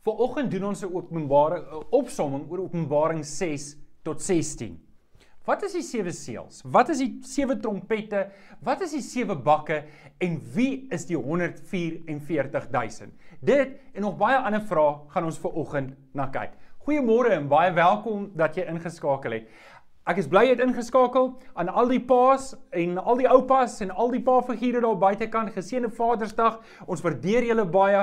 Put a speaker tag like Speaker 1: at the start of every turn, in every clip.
Speaker 1: Vanoggend doen ons 'n openbaring opsomming oor Openbaring 6 tot 16. Wat is die sewe seels? Wat is die sewe trompette? Wat is die sewe bakke en wie is die 144000? Dit en nog baie ander vrae gaan ons vanoggend na kyk. Goeiemôre en baie welkom dat jy ingeskakel het. Ek is bly jy het ingeskakel aan al die paas en al die oupas en al die pa-figure daar buitekant. Geseënde Vadersdag. Ons waardeer julle baie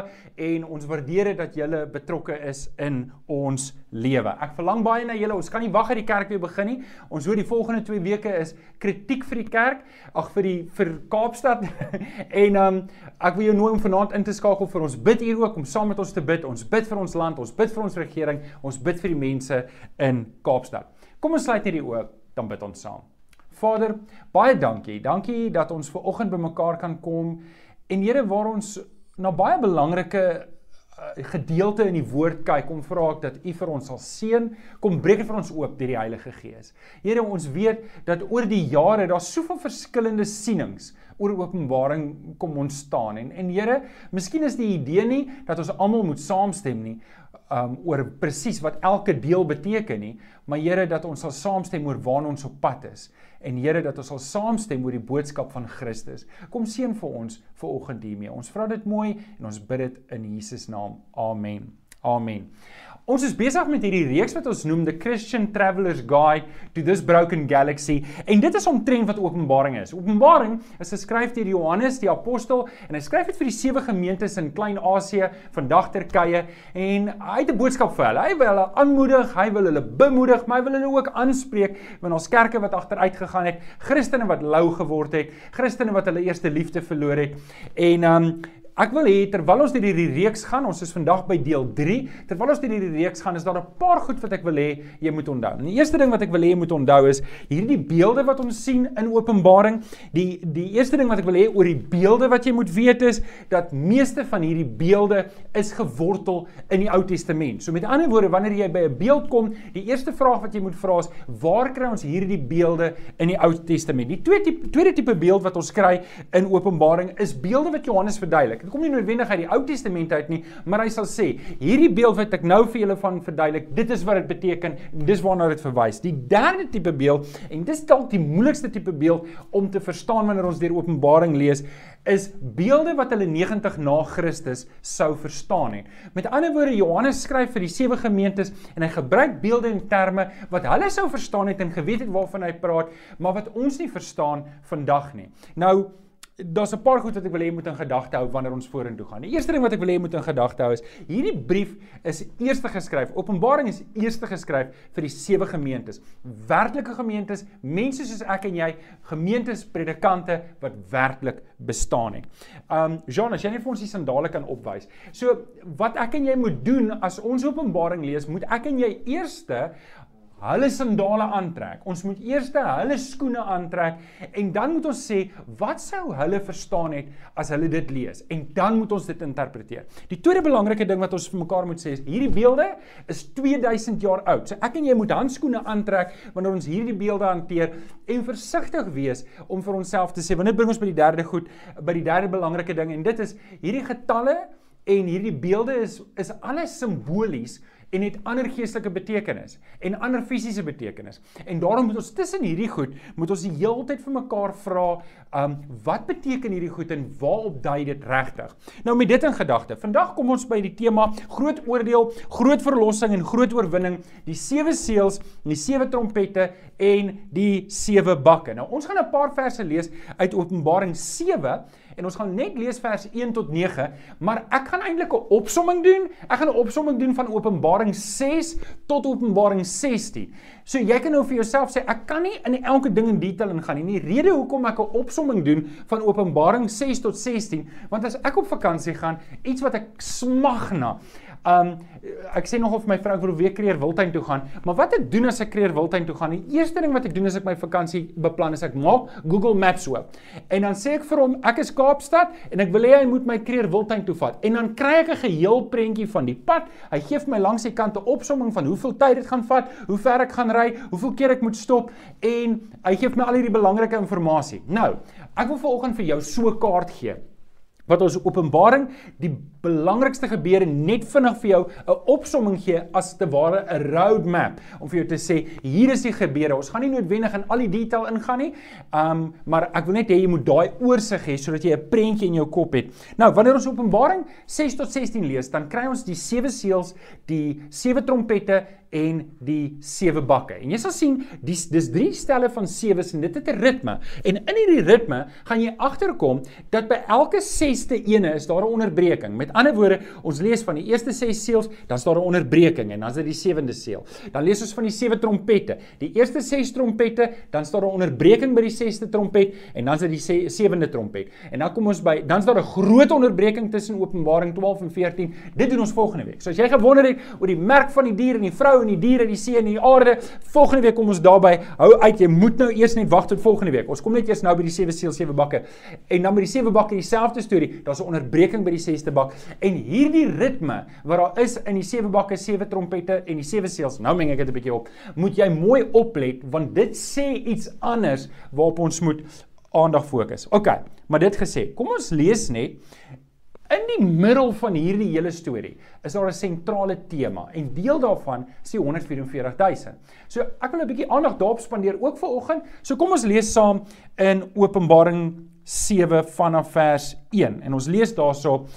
Speaker 1: en ons waardeer dit dat julle betrokke is in ons lewe. Ek verlang baie na julle. Ons kan nie wag dat die kerk weer begin nie. Ons hoor die volgende 2 weke is kritiek vir die kerk, ag vir die vir Kaapstad. en um ek wil jou nooi om vanaand in te skakel vir ons bid hier ook om saam met ons te bid. Ons bid vir ons land, ons bid vir ons regering, ons bid vir die mense in Kaapstad. Kom ons sluit hierdie oop, dan bid ons saam. Vader, baie dankie. Dankie dat ons ver oggend bymekaar kan kom en Here waar ons na baie belangrike uh, gedeelte in die woord kyk om vra ek dat U vir ons sal seën, kom breek dit vir ons oop deur die Heilige Gees. Here, ons weet dat oor die jare daar soveel verskillende sienings oor Openbaring kom ontstaan en en Here, miskien is die idee nie dat ons almal moet saamstem nie, um oor presies wat elke deel beteken nie, maar Here dat ons sal saamstem oor waar ons op pad is en Here dat ons sal saamstem oor die boodskap van Christus. Kom seën vir ons ver oggend hiermee. Ons vra dit mooi en ons bid dit in Jesus naam. Amen. Amen. Ons is besig met hierdie reeks wat ons noem The Christian Traveller's Guide to This Broken Galaxy en dit is omtrent wat Openbaring is. Openbaring is geskryf deur Johannes die apostel en hy skryf dit vir die sewe gemeentes in Klein-Asië, vandag Turkye en hy het 'n boodskap vir hulle. Hy wil hulle aanmoedig, hy wil hulle bemoedig, maar hy wil hulle ook aanspreek want ons kerke wat agteruit gegaan het, Christene wat lou geword het, Christene wat hulle eerste liefde verloor het en um Ek wil hê terwyl ons deur hierdie reeks gaan, ons is vandag by deel 3, terwyl ons deur hierdie reeks gaan, is daar 'n paar goed wat ek wil hê jy moet onthou. Die eerste ding wat ek wil hê jy moet onthou is hierdie beelde wat ons sien in Openbaring. Die die eerste ding wat ek wil hê oor die beelde wat jy moet weet is dat meeste van hierdie beelde is gewortel in die Ou Testament. So met ander woorde, wanneer jy by 'n beeld kom, die eerste vraag wat jy moet vra is, waar kry ons hierdie beelde in die Ou Testament? Die tweede tipe tweede tipe beeld wat ons kry in Openbaring is beelde wat Johannes verduidelik. Dit kom nie noodwendig uit die Ou Testament uit nie, maar hy sal sê, hierdie beeld wat ek nou vir julle van verduidelik, dit is wat dit beteken en dis waarna dit verwys. Die derde tipe beeld en dis dalk die moeilikste tipe beeld om te verstaan wanneer ons deur Openbaring lees, is beelde wat hulle 90 na Christus sou verstaan het. Met ander woorde, Johannes skryf vir die sewe gemeentes en hy gebruik beelde en terme wat hulle sou verstaan het en geweet het waarvan hy praat, maar wat ons nie verstaan vandag nie. Nou daar's 'n paar goed wat ek wil hê jy moet in gedagte hou wanneer ons vorentoe gaan. Die eerste ding wat ek wil hê jy moet in gedagte hou is hierdie brief is eers geskryf. Openbaring is eers geskryf vir die sewe gemeentes. Werklike gemeentes, mense soos ek en jy, gemeentes, predikante wat werklik bestaan het. Um Jean, as jy net vir ons die sandale kan opwys. So wat ek en jy moet doen as ons Openbaring lees, moet ek en jy eerste hulle sandale aantrek. Ons moet eers hulle skoene aantrek en dan moet ons sê wat sou hulle verstaan het as hulle dit lees en dan moet ons dit interpreteer. Die tweede belangrike ding wat ons vir mekaar moet sê is hierdie beelde is 2000 jaar oud. So ek en jy moet handskoene aantrek wanneer ons hierdie beelde hanteer en versigtig wees om vir onsself te sê want dit bring ons by die derde goed, by die derde belangrike ding en dit is hierdie getalle en hierdie beelde is is alles simbolies en het ander geestelike betekenis en ander fisiese betekenis. En daarom moet ons tussen hierdie goed moet ons die hele tyd vir mekaar vra, um wat beteken hierdie goed en waarop dui dit regtig? Nou met dit in gedagte, vandag kom ons by die tema groot oordeel, groot verlossing en groot oorwinning, die sewe seels, die sewe trompette en die sewe bakke. Nou ons gaan 'n paar verse lees uit Openbaring 7 en ons gaan net lees vers 1 tot 9, maar ek gaan eintlik 'n opsomming doen. Ek gaan 'n opsomming doen van Openbaring 6 tot Openbaring 16. So jy kan nou vir jouself sê ek kan nie in elke ding in detail ingaan nie. Die rede hoekom ek 'n opsomming doen van Openbaring 6 tot 16, want as ek op vakansie gaan, iets wat ek smag na, Um ek sê nog of my vrou wil weer Kreer Wildtuin toe gaan, maar wat ek doen as ek Kreer Wildtuin toe gaan? Die eerste ding wat ek doen as ek my vakansie beplan is ek maak Google Maps oop. En dan sê ek vir hom, ek is Kaapstad en ek wil hê hy moet my Kreer Wildtuin toe vat. En dan kry ek 'n geheel prentjie van die pad. Hy gee vir my langs die kant 'n opsomming van hoeveel tyd dit gaan vat, hoe ver ek gaan ry, hoeveel keer ek moet stop en hy gee vir my al hierdie belangrike inligting. Nou, ek wil vanoggend vir jou so 'n kaart gee wat ons Openbaring die belangrikste gebeure net vinnig vir jou 'n opsomming gee as te ware 'n roadmap om vir jou te sê hier is die gebeure. Ons gaan nie noodwendig in al die detail ingaan nie. Um maar ek wil net hê jy moet daai oorsig hê sodat jy 'n prentjie in jou kop het. Nou, wanneer ons Openbaring 6 tot 16 lees, dan kry ons die sewe seels, die sewe trompette en die sewe bakke. En jy sal sien dis dis drie stelle van sewes en dit het 'n ritme. En in hierdie ritme gaan jy agterkom dat by elke sesde ene is daar 'n onderbreking. Met ander woorde, ons lees van die eerste 6 seels, dan is daar 'n onderbreking en dan is dit die sewende seël. Dan lees ons van die sewe trompette. Die eerste 6 trompette, dan is daar 'n onderbreking by die sesde trompet en dan is dit die sewende trompet. En dan kom ons by dan is daar 'n groot onderbreking tussen Openbaring 12 en 14. Dit doen ons volgende week. So as jy gewonder het oor die merk van die dier en die vrou en die diere, die see en die aarde. Volgende week kom ons daarby. Hou uit, jy moet nou eers net wag tot volgende week. Ons kom net eers nou by die sewe seël, sewe bakke. En dan by die sewe bakke dieselfde storie. Daar's 'n onderbreking by die sesde bak. En hierdie ritme wat daar is in die sewe bakke, sewe trompette en die sewe seëls. Nou meng ek dit 'n bietjie op. Moet jy mooi oplet want dit sê iets anders waarop ons moet aandag fokus. OK, maar dit gesê, kom ons lees net In die middel van hierdie hele storie is daar 'n sentrale tema en deel daarvan is die 144000. So ek wil 'n bietjie aandag daarop spandeer ook vir oggend. So kom ons lees saam in Openbaring 7 vanaf vers 1 en ons lees daarso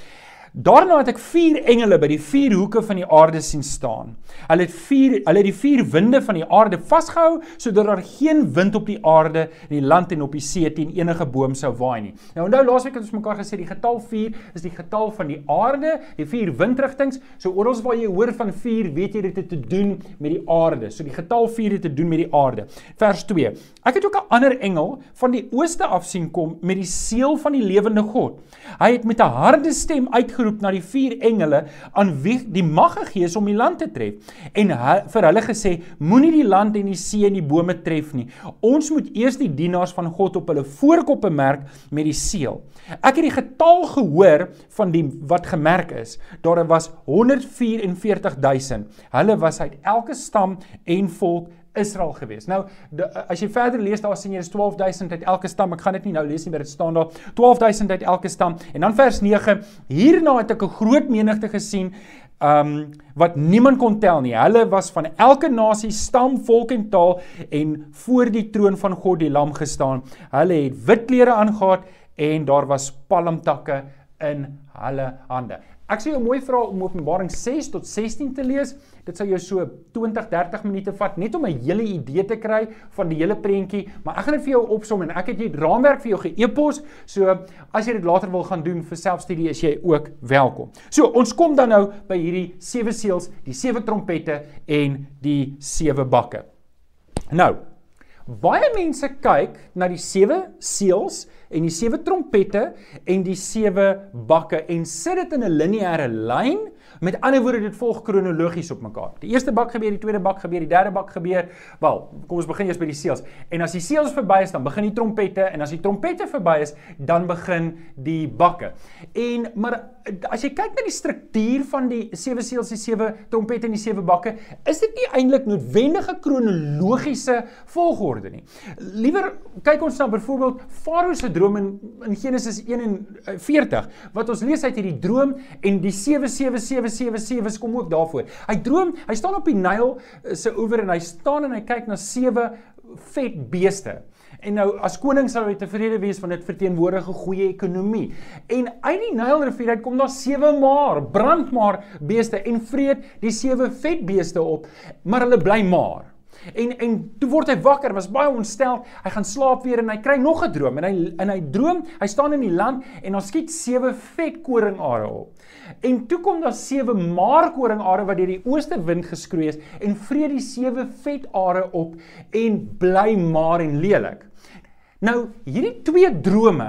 Speaker 1: Daarna het ek vier engele by die vier hoeke van die aarde sien staan. Hulle het vier hulle het die vier winde van die aarde vasgehou sodat daar geen wind op die aarde en die land en op die see teen enige boom sou waai nie. Nou onthou laasweek het ons mekaar gesê die getal 4 is die getal van die aarde, die vier windrigtings. So oral waar jy hoor van 4, weet jy dit het te doen met die aarde. So die getal 4 het te doen met die aarde. Vers 2. Ek het ook 'n ander engel van die ooste af sien kom met die seël van die lewende God. Hy het met 'n harde stem uit uitgeroep na die vier engele aan wie die mag gegee is om die land te tref. En hy, vir hulle gesê moenie die land en die see en die bome tref nie. Ons moet eers die dienaars van God op hulle voorkoppe merk met die seël. Ek het die getal gehoor van die wat gemerk is. Daar was 144000 hulle was uit elke stam en volk Israel gewees. Nou de, as jy verder lees daar sien jy is 12000 uit elke stam. Ek gaan dit nie nou lees nie, maar dit staan daar 12000 uit elke stam. En dan vers 9, hierna het ek 'n groot menigte gesien um wat niemand kon tel nie. Hulle was van elke nasie, stam, volk en taal en voor die troon van God die Lam gestaan. Hulle het wit klere aangetree en daar was palmtakke in hulle hande. Ek sê jou mooi vra om Openbaring 6 tot 16 te lees. Dit sal jou so 20-30 minute vat net om 'n hele idee te kry van die hele prentjie, maar ek gaan dit vir jou opsom en ek het hier raamwerk vir jou ge-e-pos. So as jy dit later wil gaan doen vir selfstudie, is jy ook welkom. So ons kom dan nou by hierdie sewe seels, die sewe trompette en die sewe bakke. Nou, baie mense kyk na die sewe seels en die sewe trompette en die sewe bakke en sit dit in 'n lineêre lyn. Met ander woorde dit volg kronologies op mekaar. Die eerste bak gebeur, die tweede bak gebeur, die derde bak gebeur. Wel, kom ons begin eers by die seels. En as die seels verby is, dan begin die trompette en as die trompette verby is, dan begin die bakke. En maar as jy kyk na die struktuur van die sewe seels, die sewe trompette en die sewe bakke, is dit nie eintlik noodwendige kronologiese volgorde nie. Liewer kyk ons na byvoorbeeld Farao se droom in, in Genesis 41 wat ons lees uit hierdie droom en die 7777 kom ook daarvoor. Hy droom, hy staan op die Nyl eh, se oewer en hy staan en hy kyk na sewe vet beeste. En nou as koning sal hy tevrede wees van dit verteenwoordig 'n goeie ekonomie. En uit die Nylrivier uit kom daar sewe maar, brandmaar beeste en vreet die sewe vet beeste op, maar hulle bly maar. En en toe word hy wakker, was baie ontstel. Hy gaan slaap weer en hy kry nog 'n droom en hy en hy droom, hy staan in die land en daar skiet sewe vet koringare op. En toe kom daar sewe maar koringare wat deur die ooste wind geskroei is en vreet die sewe vet are op en bly maar en lelik. Nou, hierdie twee drome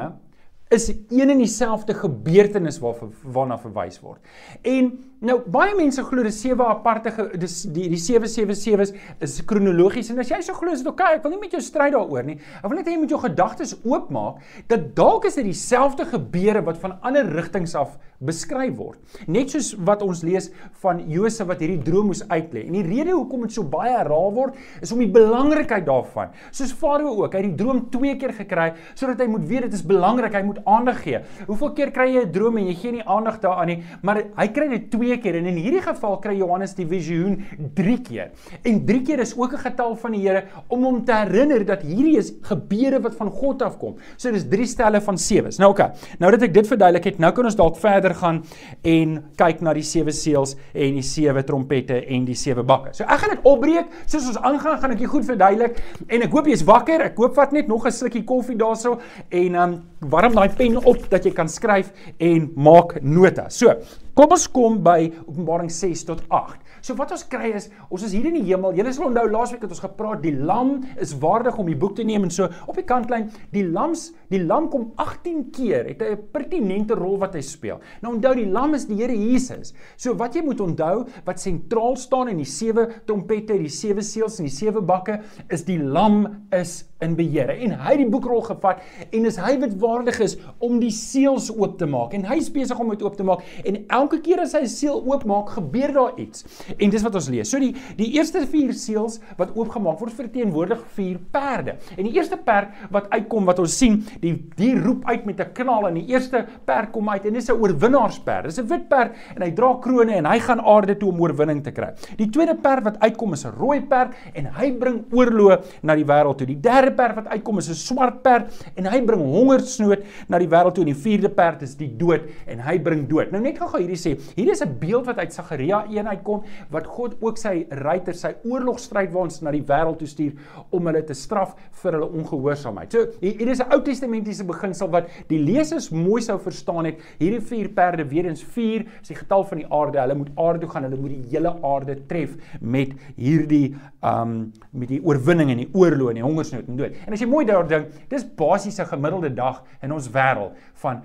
Speaker 1: is een en dieselfde gebeurtenis waarna verwys word. En Nou baie mense glo dis sewe aparte dis die die 777's is kronologies en as jy so glo is dit oké, okay, ek wil nie met jou stry daaroor nie. Ek wil net hê jy moet jou gedagtes oopmaak dat dalk is dit dieselfde gebeure wat van ander rigtings af beskryf word. Net soos wat ons lees van Josef wat hierdie droom moes uitlê. En die rede hoekom dit so baie herhaal word is om die belangrikheid daarvan. Soos Farao ook, hy het die droom twee keer gekry sodat hy moet weet dit is belangrik, hy moet aandag gee. Hoeveel keer kry jy 'n droom en jy gee nie aandag daaraan nie, maar hy kry dit twee twee keer en in hierdie geval kry Johannes die visioen 3 keer. En 3 keer is ook 'n getal van die Here om hom te herinner dat hierdie is gebeure wat van God afkom. So dis 3 stelle van 7's. Nou. Okay, nou dat ek dit verduidelik het, nou kan ons dalk verder gaan en kyk na die 7 seels en die 7 trompette en die 7 bakke. So ek gaan dit opbreek soos ons aangaan, gaan ek dit goed verduidelik en ek hoop jy's wakker. Ek hoop vat net nog 'n slukkie koffie daarso en um warm daai pen op dat jy kan skryf en maak notas. So, Kom ons kom by Openbaring 6 tot 8. So wat ons kry is, ons is hier in die hemel. Julle sal onthou laasweek het ons gepraat, die lam is waardig om die boek te neem en so op die kantlyn, die lams, die lam kom 18 keer, het 'n pertinente rol wat hy speel. Nou onthou die lam is die Here Jesus. So wat jy moet onthou, wat sentraal staan in die sewe trompette, die sewe seels en die sewe bakke, is die lam is in beheer. En hy het die boekrol gevat en is hy wat waardig is om die seels oop te maak. En hy is besig om dit oop te maak en elke keer as hy 'n seël oopmaak, gebeur daar iets. En dis wat ons lees. So die die eerste 4 seels wat oopgemaak word verteenwoordig vier perde. En die eerste perd wat uitkom wat ons sien, die die roep uit met 'n knal en die eerste perd kom uit en dis 'n oorwinnaarsperd. Dis 'n wit perd en hy dra krones en hy gaan aarde toe om oorwinning te kry. Die tweede perd wat uitkom is 'n rooi perd en hy bring oorlog na die wêreld toe. Die derde perd wat uitkom is 'n swart perd en hy bring hongersnood na die wêreld toe en die vierde perd is die dood en hy bring dood. Nou net gou-gou hierdie sê, hier is 'n beeld wat uit Sagaria 1 uitkom wat God ook sy ruiter, sy oorlogstrydwaans na die wêreld toe stuur om hulle te straf vir hulle ongehoorsaamheid. So hier is 'n Ou Testamentiese beginsel wat die lesers mooi sou verstaan het. Hierdie vier perde, weer eens 4, is die getal van die aarde. Hulle moet aarde toe gaan, hulle moet die hele aarde tref met hierdie um met die oorwinning en die oorlog en die hongersnood en dood. En as jy mooi daaroor dink, dis basies 'n gemiddelde dag in ons wêreld van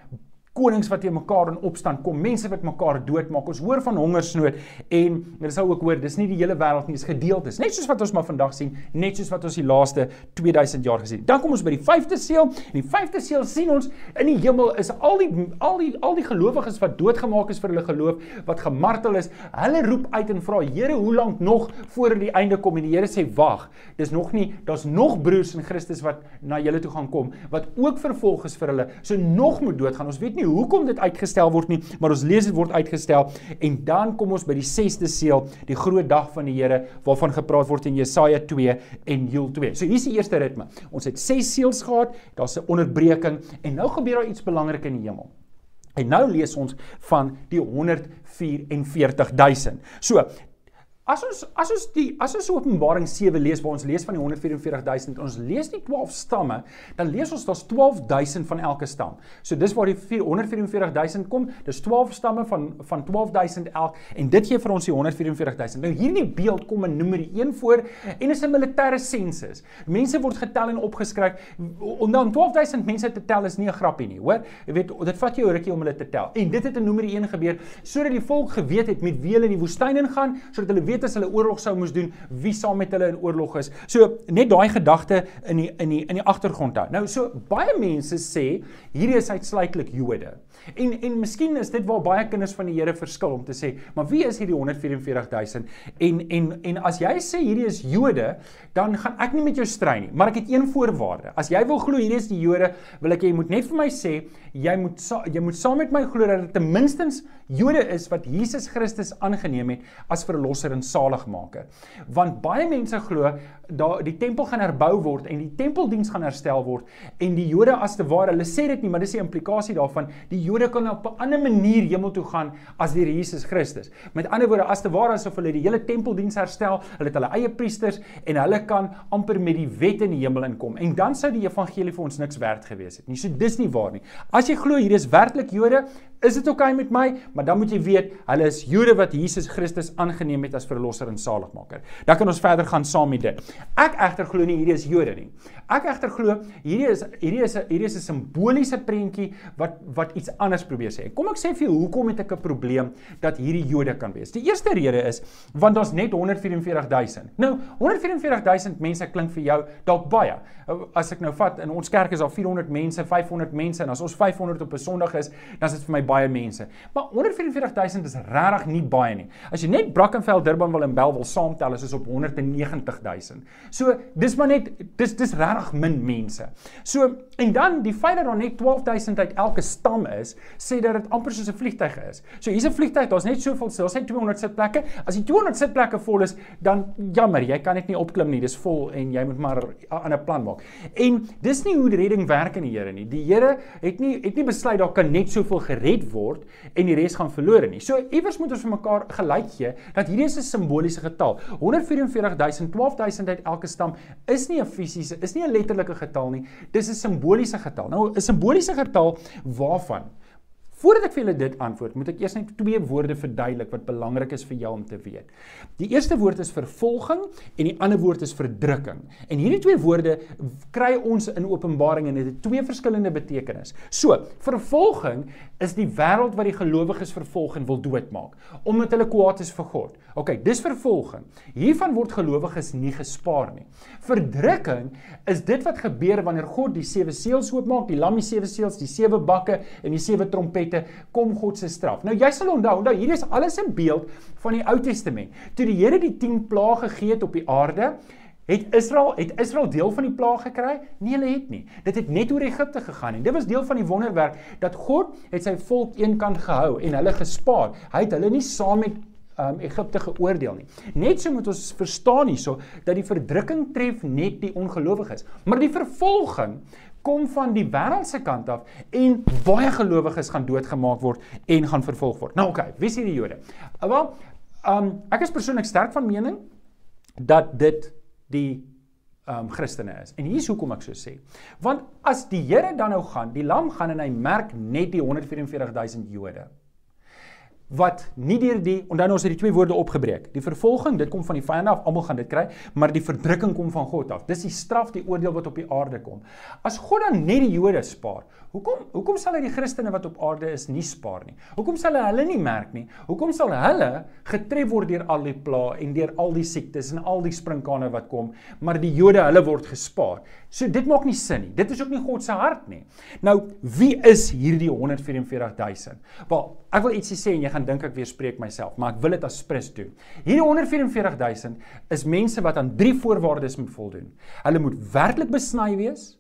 Speaker 1: konings wat teen mekaar in opstand kom, mense wat mekaar doodmaak. Ons hoor van hongersnood en jy sal ook hoor, dis nie die hele wêreld nie, dis gedeeltes. Net soos wat ons maar vandag sien, net soos wat ons die laaste 2000 jaar gesien. Dan kom ons by die vyfde seël. En die vyfde seël sien ons in die hemel is al die al die al die gelowiges wat doodgemaak is vir hulle geloof, wat gemartel is. Hulle roep uit en vra: "Here, hoe lank nog voor die einde kom?" En die Here sê: "Wag. Dis nog nie, daar's nog broers in Christus wat na julle toe gaan kom wat ook vervolg is vir hulle. So nog moet doodgaan. Ons weet nie hoekom dit uitgestel word nie, maar ons lees dit word uitgestel en dan kom ons by die 6ste seël, die groot dag van die Here waarvan gepraat word in Jesaja 2 en Joel 2. So hier's die eerste ritme. Ons het 6 seëls gehad, daar's 'n onderbreking en nou gebeur daar iets belangrik in die hemel. En nou lees ons van die 144000. So, As ons as ons die as ons Openbaring 7 lees waar ons lees van die 144000 ons lees die 12 stamme dan lees ons daar's 12000 van elke stam. So dis waar die 144000 kom. Dis 12 stamme van van 12000 elk en dit gee vir ons die 144000. Nou hierdie beeld kom in nommer 1 voor en is 'n militêre sensus. Mense word getel en opgeskryf. Om dan 12000 mense te tel is nie 'n grappie nie, hoor? Jy weet dit vat jou rukkie om hulle te tel. En dit het in nommer 1 gebeur sodat die volk geweet het met wie hulle in die woestyn ingaan sodat hulle weet weet as hulle oorlog sou moes doen, wie saam met hulle in oorlog is. So net daai gedagte in die in die in die agtergrond hou. Nou so baie mense sê hierdie is uitsluitlik Jode. En en miskien is dit waar baie kinders van die Here verskil om te sê, maar wie is hierdie 144000? En en en as jy sê hierdie is Jode, dan gaan ek nie met jou stry nie, maar ek het een voorwaarde. As jy wil glo hierdie is die Jode, wil ek jy moet net vir my sê jy moet jy moet saam met my glo dat dit ten minste Jode is wat Jesus Christus aangeneem het as verlosser en saligmaker. Want baie mense glo dat die tempel gaan herbou word en die tempeldiens gaan herstel word en die Jode as te ware, hulle sê dit nie, maar dis die implikasie daarvan, die Jode kan op 'n ander manier hemel toe gaan as deur Jesus Christus. Met ander woorde, as te ware asof hulle die hele tempeldiens herstel, hulle het hulle eie priesters en hulle kan amper met die wet in die hemel inkom. En dan sou die evangelie vir ons niks werd gewees het nie. So dis nie waar nie. As jy glo hier is werklik Jode, is dit oukei okay met my, maar dan moet jy weet, hulle is Jode wat Jesus Christus aangeneem het as verlosser en saligmaker. Dan kan ons verder gaan saam met dit. Ek egter glo nie hierdie is Jode nie. Ek egter glo hierdie is hierdie is hierdie is 'n simboliese prentjie wat wat iets anders probeer sê. Kom ek sê vir jou hoekom het ek 'n probleem dat hierdie Jode kan wees. Die eerste rede is want daar's net 144000. Nou, 144000 mense klink vir jou dalk baie. As ek nou vat in ons kerk is daar 400 mense, 500 mense en as ons 500 op 'n Sondag is, dan is dit vir my baie mense. Maar 144000 is regtig nie baie nie. As jy net Brackenfell, Durban wil en Bell wil saamtel, is dit op 190000. So, dis maar net dis dis regtig min mense. So, en dan die feit dat daar net 12000 uit elke stam is, sê dat dit amper soos 'n vliegtyg is. So, hier's 'n vliegtyg, daar's net soveel, daar's net 200 sitplekke. As die 200 sitplekke vol is, dan jammer, jy kan dit nie opklim nie. Dis vol en jy moet maar 'n ander plan maak. En dis nie hoe redding werk in die Here nie. Die Here het nie het nie besluit daar kan net soveel gered word en die res gaan verlore nie. So iewers moet ons vir mekaar gelyk gee dat hierdie is 'n simboliese getal. 144.000, 12.000 uit elke stam is nie 'n fisiese, is nie 'n letterlike getal nie. Dis 'n simboliese getal. Nou 'n simboliese getal waarvan Voordat ek vir julle dit antwoord, moet ek eers net twee woorde verduidelik wat belangrik is vir jou om te weet. Die eerste woord is vervolging en die ander woord is verdrukking. En hierdie twee woorde kry ons in Openbaring en dit het twee verskillende betekenisse. So, vervolging is die wêreld wat die gelowiges vervolg en wil doodmaak omdat hulle kwaad is vir God. OK, dis vervolging. Hiervan word gelowiges nie gespaar nie. Verdrukking is dit wat gebeur wanneer God die sewe seels oopmaak, die lam die sewe seels, die sewe bakke en die sewe trompette wette kom God se straf. Nou jy sal onthou, onthou hierdie is alles 'n beeld van die Ou Testament. Toe die Here die 10 plaae gegee het op die aarde, het Israel het Israel deel van die plaae gekry? Nee, hulle het nie. Dit het net oor Egipte gegaan en dit was deel van die wonderwerk dat God het sy volk eenkant gehou en hulle gespaar. Hy het hulle nie saam met um, Egipte geoordeel nie. Net so moet ons verstaan hierso dat die verdrukking tref net die ongelowiges, maar die vervolging kom van die wêreldse kant af en baie gelowiges gaan doodgemaak word en gaan vervolg word. Nou oké, okay, wie is hierdie Jode? Uh, wel, um ek is persoonlik sterk van mening dat dit die um Christene is. En hier's hoekom ek so sê. Want as die Here dan nou gaan, die lam gaan en hy merk net die 144000 Jode wat nie deur die onthou ons het die twee woorde opgebreek. Die vervolging, dit kom van die vyande af, almal gaan dit kry, maar die verdrukking kom van God af. Dis die straf, die oordeel wat op die aarde kom. As God dan net die Jode spaar, hoekom hoekom sal hy die Christene wat op aarde is nie spaar nie? Hoekom sal hy hulle nie merk nie? Hoekom sal hulle getref word deur al die plaae en deur al die siektes en al die sprinkane wat kom, maar die Jode, hulle word gespaar? So dit maak nie sin nie. Dit is ook nie God se hart nie. Nou, wie is hierdie 144000? Wel, ek wil ietsie sê en jy gaan dink ek weer spreek myself, maar ek wil dit as prins doen. Hierdie 144000 is mense wat aan drie voorwaardes moet voldoen. Hulle moet werklik besny wees.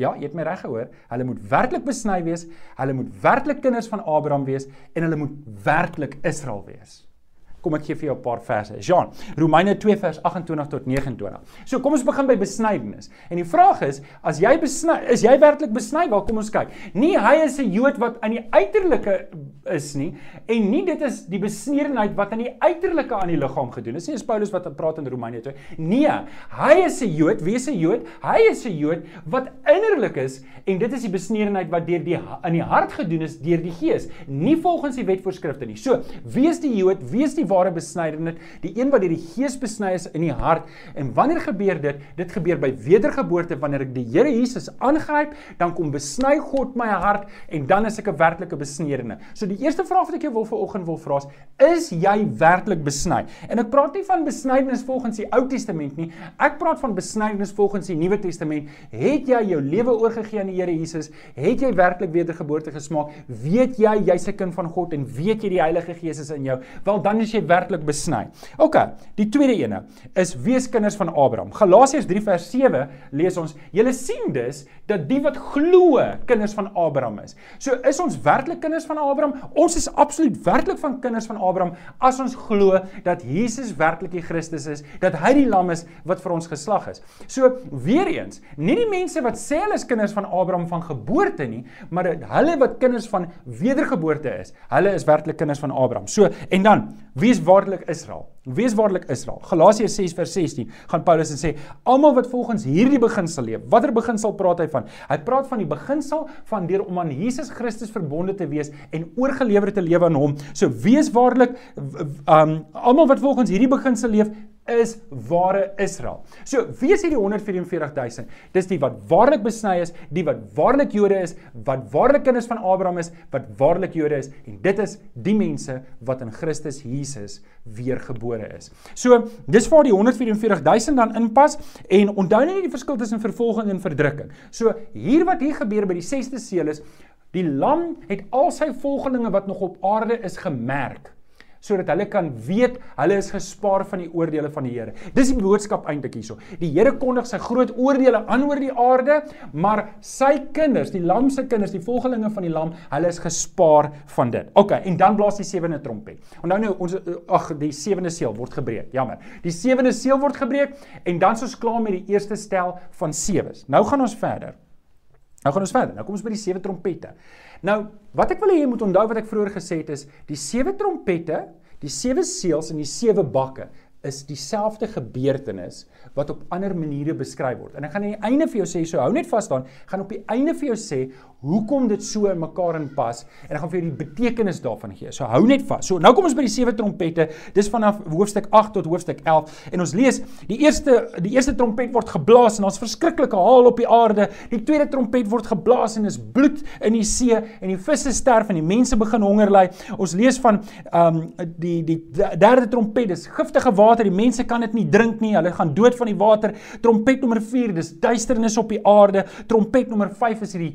Speaker 1: Ja, jy het my reg gehoor. Hulle moet werklik besny wees. Hulle moet werklik kinders van Abraham wees en hulle moet werklik Israel wees. Kom ek gee vir jou 'n paar verse. Jean, Romeine 2 vers 28 tot 29. So kom ons begin by besnydenis. En die vraag is, as jy besny, is jy werklik besny? Wel kom ons kyk. Nie hy is 'n Jood wat aan die uiterlike is nie en nie dit is die besnerenheid wat aan die uiterlike aan die liggaam gedoen is. Dis nie Paulus wat praat in Romeine 2. Nee, hy is 'n Jood, wie is 'n Jood? Hy is 'n Jood wat innerlik is en dit is die besnerenheid wat deur die in die hart gedoen is deur die Gees, nie volgens die wetvoorskrifte nie. So, wie is die Jood? Wie is die ware besnydenis, die een wat deur die Gees besny is in die hart. En wanneer gebeur dit? Dit gebeur by wedergeboorte wanneer ek die Here Jesus aangryp, dan kom besny God my hart en dan is ek 'n werklike besnedene. So die eerste vraag wat ek jou wil vanoggend wil vra is, is jy werklik besny? En ek praat nie van besnydenis volgens die Ou Testament nie. Ek praat van besnydenis volgens die Nuwe Testament. Het jy jou lewe oorgegee aan die Here Jesus? Het jy werklik wedergeboorte gesmaak? Weet jy jy's 'n kind van God en weet jy die Heilige Gees is in jou? Wel dan is jy werklik besny. OK, die tweede ene is wees kinders van Abraham. Galasiërs 3 vers 7 lees ons: "Julle sien dus dat die wat glo kinders van Abraham is." So is ons werklik kinders van Abraham? Ons is absoluut werklik van kinders van Abraham as ons glo dat Jesus werklik die Christus is, dat hy die lam is wat vir ons geslag is. So weer eens, nie die mense wat sê hulle is kinders van Abraham van geboorte nie, maar hulle wat kinders van wedergeboorte is. Hulle is werklik kinders van Abraham. So en dan, wie wie is waarlik Israel? Wie is waarlik Israel? Galasiërs 6 vers 16 gaan Paulus en sê almal wat volgens hierdie beginsel leef. Watter beginsel praat hy van? Hy praat van die beginsel van deur om aan Jesus Christus verbonde te wees en oorgelewer te lewe aan hom. So wie is waarlik um almal wat volgens hierdie beginsel leef, is ware Israel. So, wie is hierdie 144000? Dis die wat waarlik besny is, die wat waarlik Jode is, wat waarlik kinders van Abraham is, wat waarlik Jode is en dit is die mense wat in Christus Jesus weergebore is. So, dis waar die 144000 dan inpas en onthou net die verskil tussen vervolging en verdrukking. So, hier wat hier gebeur by die 6ste seël is, die lam het al sy volgelinge wat nog op aarde is gemerk sodat hulle kan weet hulle is gespaar van die oordeele van die Here. Dis die boodskap eintlik hierso. Die Here kondig sy groot oordeele aan oor die aarde, maar sy kinders, die lam se kinders, die volgelinge van die lam, hulle is gespaar van dit. OK, en dan blaas die sewende trompet. Onthou nou ons ag die sewende seël word gebreek. Jammer. Die sewende seël word gebreek en dan soos klaar met die eerste stel van sewes. Nou gaan ons verder. Nou gaan ons verder. Nou kom ons by die sewe trompette. Nou, wat ek wil hê jy moet onthou wat ek vroeër gesê het is, die sewe trompette, die sewe seels en die sewe bakke is dieselfde gebeurtenis wat op ander maniere beskryf word. En ek gaan aan die einde vir jou sê, so hou net vas dan, gaan op die einde vir jou sê hoekom dit so in mekaar inpas en ek gaan vir jou die betekenis daarvan gee. So hou net vas. So nou kom ons by die sewe trompette. Dis vanaf hoofstuk 8 tot hoofstuk 11 en ons lees die eerste die eerste trompet word geblaas en ons verskriklike haal op die aarde. Die tweede trompet word geblaas en is bloed in die see en die visse sterf en die mense begin honger ly. Ons lees van ehm um, die die derde trompet, dis giftige water. Die mense kan dit nie drink nie. Hulle gaan dood van die water. Trompet nommer 4, dis duisternis op die aarde. Trompet nommer 5 is hierdie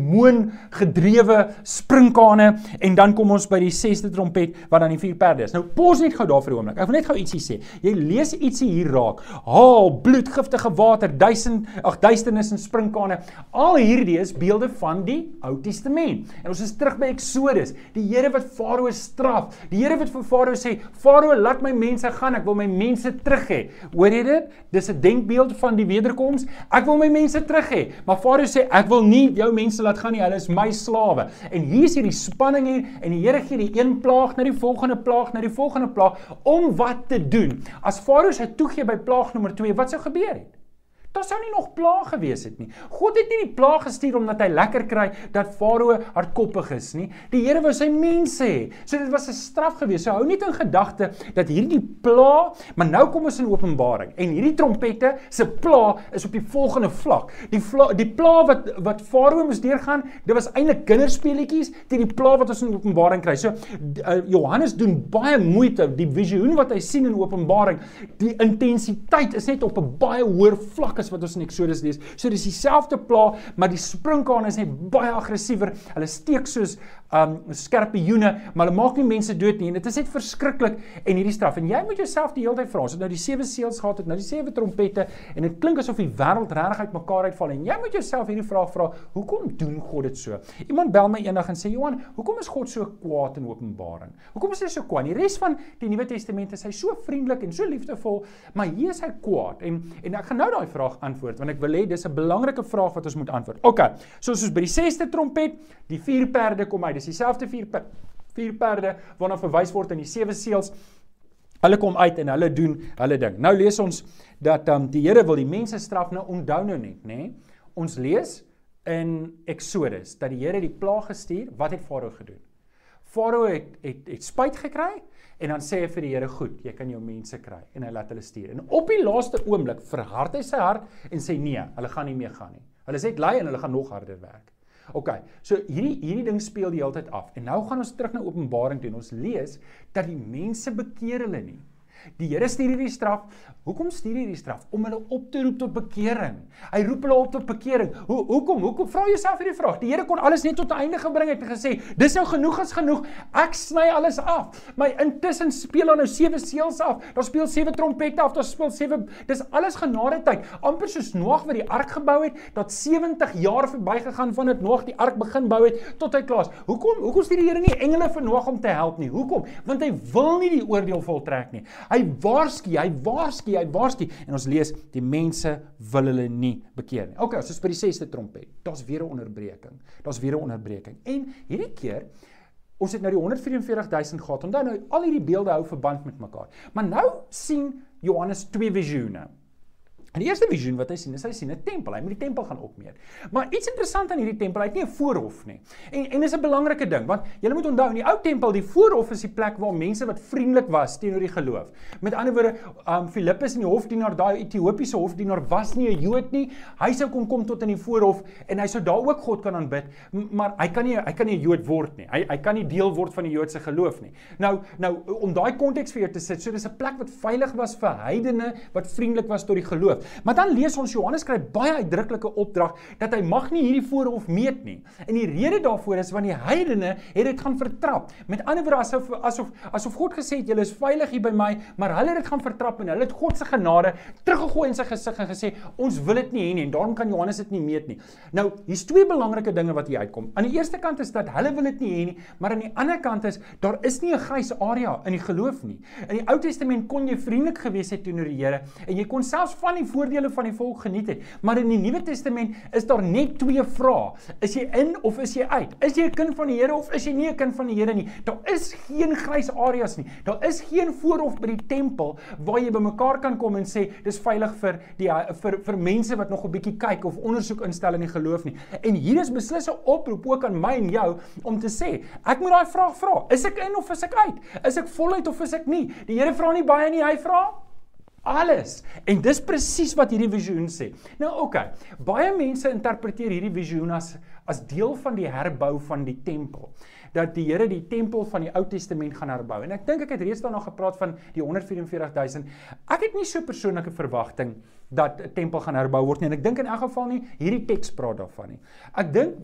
Speaker 1: demoon gedrewe sprinkane en dan kom ons by die 6ste trompet wat dan die vier perde is. Nou pos net gou daar vir 'n oomblik. Ek wil net gou ietsie sê. Jy lees ietsie hier raak. Haal, bloed, giftige water, duisend ag duisternis en sprinkane. Al hierdie is beelde van die Ou Testament. En ons is terug by Eksodus. Die Here wat Farao straf. Die Here wat vir Farao sê: "Farao, laat my mense gaan. Ek wil my mense terug hê." Hoor jy dit? Dis 'n denkbeeld van die wederkoms. Ek wil my mense terug hê. Maar Farao sê ek wil nie jou mense laat gaan nie. Hulle is my slawe. En hier is hierdie spanning hier en die Here gee die een plaag na die volgende plaag na die volgende plaag om wat te doen. As Farao sy toegee by plaag nommer 2, wat sou gebeur het? Daar sou nie nog plaag gewees het nie. God het nie die plaag gestuur omdat hy lekker kry dat Farao hardkoppig is nie. Die Here wou sy mense hê. So dit was 'n straf gewees. So hou net in gedagte dat hierdie plaag, maar nou kom ons in Openbaring en hierdie trompette se plaag is op die volgende vlak. Die vla, die plaag wat wat Farao moes deurgaan, dit was eintlik kinderspeletjies teen die plaag wat ons in Openbaring kry. So uh, Johannes doen baie moeite die visioen wat hy sien in Openbaring. Die intensiteit is net op 'n baie hoër vlak as wat ons in Eksodus lees. So dis dieselfde pla, maar die sprinkane is net baie aggressiewer. Hulle steek soos um skerpioene, maar hulle maak nie mense dood nie en dit is net verskriklik en hierdie straf. En jy moet jouself die hele tyd vra, ons het nou die sewe seels gehad, het nou die sewe trompette en dit klink asof die wêreld regtig uitmekaar uitval en jy moet jouself hierdie vraag vra, hoekom doen God dit so? Iemand bel my eendag en sê, "Johan, hoekom is God so kwaad in Openbaring? Hoekom is hy so kwaad? Die res van die Nuwe Testament is hy so vriendelik en so liefdevol, maar hier is hy kwaad." En en ek gaan nou daai vraag antwoord want ek wil hê dis 'n belangrike vraag wat ons moet antwoord. OK. So soos by die 6ste trompet, die vier perde kom uit. Dis dieselfde vier per, vier perde waarna verwys word in die sewe seels. Hulle kom uit en hulle doen hulle ding. Nou lees ons dat um, die Here wil die mense straf nou onthou nou net, nê? Nee? Ons lees in Exodus dat die Here die plaag gestuur. Wat het Farao gedoen? Farao het het het spyt gekry En dan sê hy vir die Here, "Goed, jy kan jou mense kry." En hy laat hulle stuur. En op die laaste oomblik verhard hy sy hart en sê, "Nee, hulle gaan nie meer gaan nie. Hulle sê lei en hulle gaan nog harder werk." OK. So hierdie hierdie ding speel die hele tyd af. En nou gaan ons terug na Openbaring toe en ons lees dat die mense bekeer hulle nie. Die Here stuur hierdie straf Hoekom stuur hy die straf? Om hulle op te roep tot bekering. Hy roep hulle op tot bekering. Hoe hoekom? Hoekom vra jouself hierdie vraag? Die Here kon alles net tot 'n einde gebring het en gesê, "Dis nou genoeg as genoeg. Ek sny alles af." Maar intussen speel daar nou sewe seels af. Daar speel sewe trompette af. Daar speel sewe Dis alles genade tyd. Amper soos Noag wat die ark gebou het, dat 70 jaar verbygegaan vandat Noag die ark begin bou het tot hy klaar is. Hoekom? Hoekom stuur die Here nie engele vir Noag om te help nie? Hoekom? Want hy wil nie die oordeel voltrek nie. Hy waarsku, hy waarsku hy waarsku en ons lees die mense wil hulle nie bekeer nie. Okay, soos by die 6ste trompet. Daar's weer 'n onderbreking. Daar's weer 'n onderbreking. En hierdie keer Ons het nou die 144000 gehad. Onthou nou al hierdie beelde hou verband met mekaar. Maar nou sien Johannes twee visioene. En die eerste visioen wat hy sien, is hy sien 'n tempel. Hy moet die tempel gaan opmeet. Maar iets interessant aan hierdie tempel, hy het nie 'n voorhof nie. En en dis 'n belangrike ding, want jy moet onthou in die ou tempel, die voorhof is die plek waar mense wat vriendelik was teenoor die geloof. Met ander woorde, um Filippus en die hofdienaar, daai Ethiopiese hofdienaar was nie 'n Jood nie. Hy sou kon kom tot in die voorhof en hy sou daar ook God kan aanbid, maar hy kan nie hy kan nie 'n Jood word nie. Hy hy kan nie deel word van die Joodse geloof nie. Nou nou om daai konteks vir jou te sit, so dis 'n plek wat veilig was vir heidene wat vriendelik was tot die geloof. Maar dan lees ons Johannes skryf baie uitdruklike opdrag dat hy mag nie hierdie voorhof meet nie. En die rede daarvoor is want die heidene het dit gaan vertrap. Met ander woorde asof asof asof God gesê het julle is veilig hier by my, maar hulle het dit gaan vertrap en hulle het God se genade teruggegooi in sy gesig en gesê ons wil dit nie hê nie en daarom kan Johannes dit nie meet nie. Nou, hier's twee belangrike dinge wat hier uitkom. Aan die eerste kant is dat hulle wil dit nie hê nie, maar aan die ander kant is daar is nie 'n grys area in die geloof nie. In die Ou Testament kon jy vriendelik gewees het teenoor die Here en jy kon selfs van die voordele van die volk geniet het. Maar in die Nuwe Testament is daar net twee vrae. Is jy in of is jy uit? Is jy 'n kind van die Here of is jy nie 'n kind van die Here nie? Daar is geen grys areas nie. Daar is geen voorhof by die tempel waar jy bymekaar kan kom en sê dis veilig vir die vir vir mense wat nog 'n bietjie kyk of ondersoek instel in die geloof nie. En hier is beslis 'n oproep ook aan my en jou om te sê, ek moet daai vraag vra. Is ek in of is ek uit? Is ek voluit of is ek nie? Die Here vra nie baie nie, hy vra alles. En dis presies wat hierdie visioen sê. Nou oké, okay, baie mense interpreteer hierdie visioen as as deel van die herbou van die tempel. Dat die Here die tempel van die Ou Testament gaan herbou. En ek dink ek het reeds daarna gepraat van die 144000. Ek het nie so persoonlike verwagting dat 'n tempel gaan herbou word nie en ek dink in elk geval nie hierdie teks praat daarvan nie. Ek dink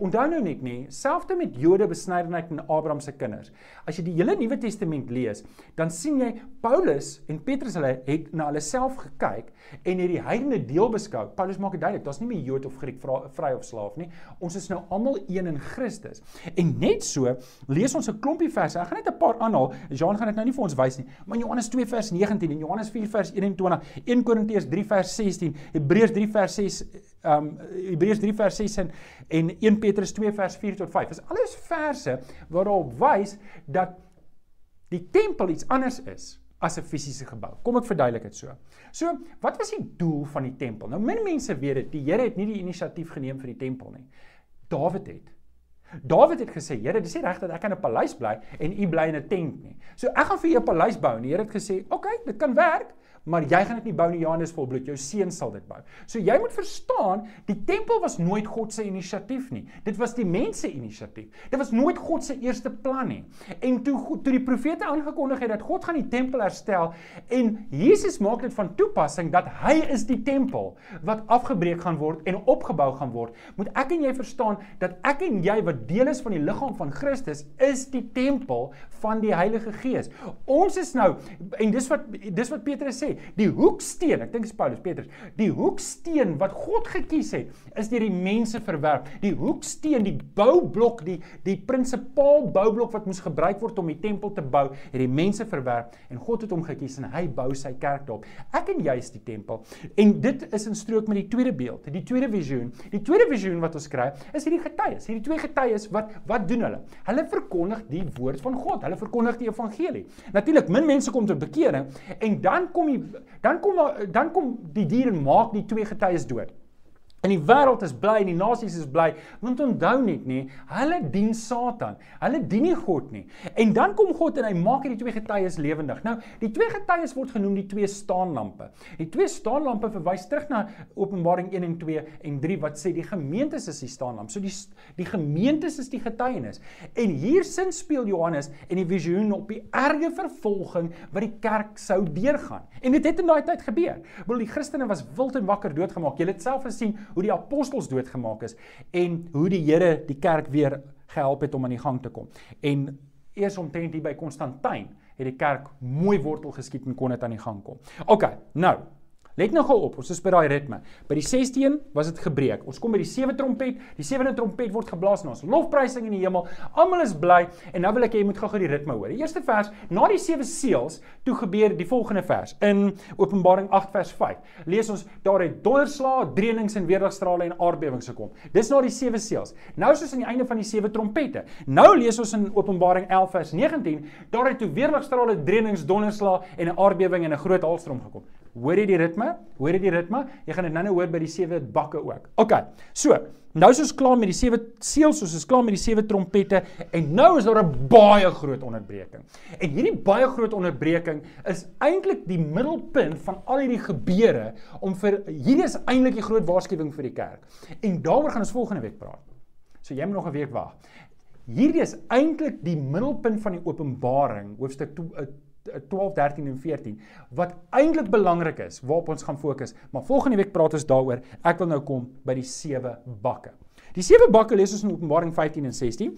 Speaker 1: onthou nou net nie, selfs met Jode besnydenheid en Abraham se kinders. As jy die hele Nuwe Testament lees, dan sien jy Paulus en Petrus hulle het na hulle self gekyk en het die heidene deel beskou. Paulus maak dit duidelik, daar's nie meer Jood of Griek, vry of slaaf nie. Ons is nou almal een in Christus. En net so lees ons 'n klompie verse. Ek gaan net 'n paar aanhaal. Jean gaan dit nou nie vir ons wys nie, maar Johannes 2 vers 19 en Johannes 4 vers 21, 1 Korintiërs 3 vers 16, Hebreërs 3 vers 6 um Hebreërs 3 vers 6 en en 1 Petrus 2 vers 4 tot 5. Dis alles verse waarop wys dat die tempel iets anders is as 'n fisiese gebou. Kom ek verduidelik dit so. So, wat was die doel van die tempel? Nou min mense weet dit. Die Here het nie die inisiatief geneem vir die tempel nie. Dawid het. Dawid het gesê, Here, dis nie reg dat ek in 'n paleis bly en u bly in 'n tent nie. So ek gaan vir u 'n paleis bou en die Here het gesê, "Oké, okay, dit kan werk." Maar jy gaan dit nie bou nie Johannes volbloed jou seun sal dit bou. So jy moet verstaan, die tempel was nooit God se inisiatief nie. Dit was die mense inisiatief. Dit was nooit God se eerste plan nie. En toe toe die profete aangekondig het dat God gaan die tempel herstel en Jesus maak dit van toepassing dat hy is die tempel wat afgebreek gaan word en opgebou gaan word. Moet ek en jy verstaan dat ek en jy wat deel is van die liggaam van Christus is die tempel van die Heilige Gees. Ons is nou en dis wat dis wat Petrus sê, die hoeksteen, ek dink dis Paulus Petrus, die hoeksteen wat God gekies het, is deur die mense verwerp. Die hoeksteen, die boublok, die die prinsipaal boublok wat moes gebruik word om die tempel te bou, het die mense verwerp en God het hom gekies en hy bou sy kerk daarop. Ek en jy is die tempel. En dit is in strook met die tweede beeld, die tweede visioen. Die tweede visioen wat ons kry, is hierdie getuies. Hierdie twee getuies wat wat doen hulle? Hulle verkondig die woord van God. Hulle verkondig die evangelie. Natuurlik min mense kom tot bekering en dan kom die dan kom dan kom die dier en maak die twee getuies dood. En die wêreld is bly en die nasies is bly, want onthou net nê, hulle dien Satan. Hulle dien nie God nie. En dan kom God en hy maak hierdie twee getuies lewendig. Nou, die twee getuies word genoem die twee staanlampe. Die twee staanlampe verwys terug na Openbaring 1 en 2 en 3 wat sê die gemeentes is die staanlamp. So die die gemeentes is die getuienis. En hier sin speel Johannes en die visioen op die erge vervolging wat die kerk sou deurgaan. En dit het in daai tyd gebeur. Wil die Christene was wild en wakker doodgemaak. Jy het self gesien hoe die apostels doodgemaak is en hoe die Here die kerk weer gehelp het om aan die gang te kom. En eers omtrent hier by Konstantin het die kerk mooi wortel geskiet en kon dit aan die gang kom. OK, nou Let nou gou op, ons is by daai ritme. By die 16 was dit gebreek. Ons kom by die 7 trompet. Die 7de trompet word geblaas en ons lofprysing in die hemel. Almal is bly en nou wil ek hê jy moet gou-gou die ritme hoor. Die eerste vers, na die 7 seels, toe gebeur die volgende vers. In Openbaring 8 vers 5 lees ons daar het donderslae, dreunings en weerligstrale en aardbewings gekom. Dis na die 7 seels. Nou is ons aan die einde van die 7 trompette. Nou lees ons in Openbaring 11 vers 19, daar het toe weerligstrale, dreunings, donderslae en 'n aardbewing en 'n groot haalstroom gekom. Hoor jy die ritme? Hoor jy die ritme? Jy gaan dit nou-nou hoor by die sewe bakke ook. OK. So, nou is ons klaar met die sewe seels, ons is klaar met die sewe trompette en nou is daar 'n baie groot onderbreking. En hierdie baie groot onderbreking is eintlik die middelpunt van al hierdie gebeure om vir hierdie is eintlik die groot waarskuwing vir die kerk. En daaroor gaan ons volgende week praat. So jy moet nog 'n week wag. Hierdie is eintlik die middelpunt van die Openbaring, hoofstuk 12, 13 en 14 wat eintlik belangrik is waarop ons gaan fokus. Maar volgende week praat ons daaroor. Ek wil nou kom by die sewe bakke. Die sewe bakke lees ons in Openbaring 15 en 16.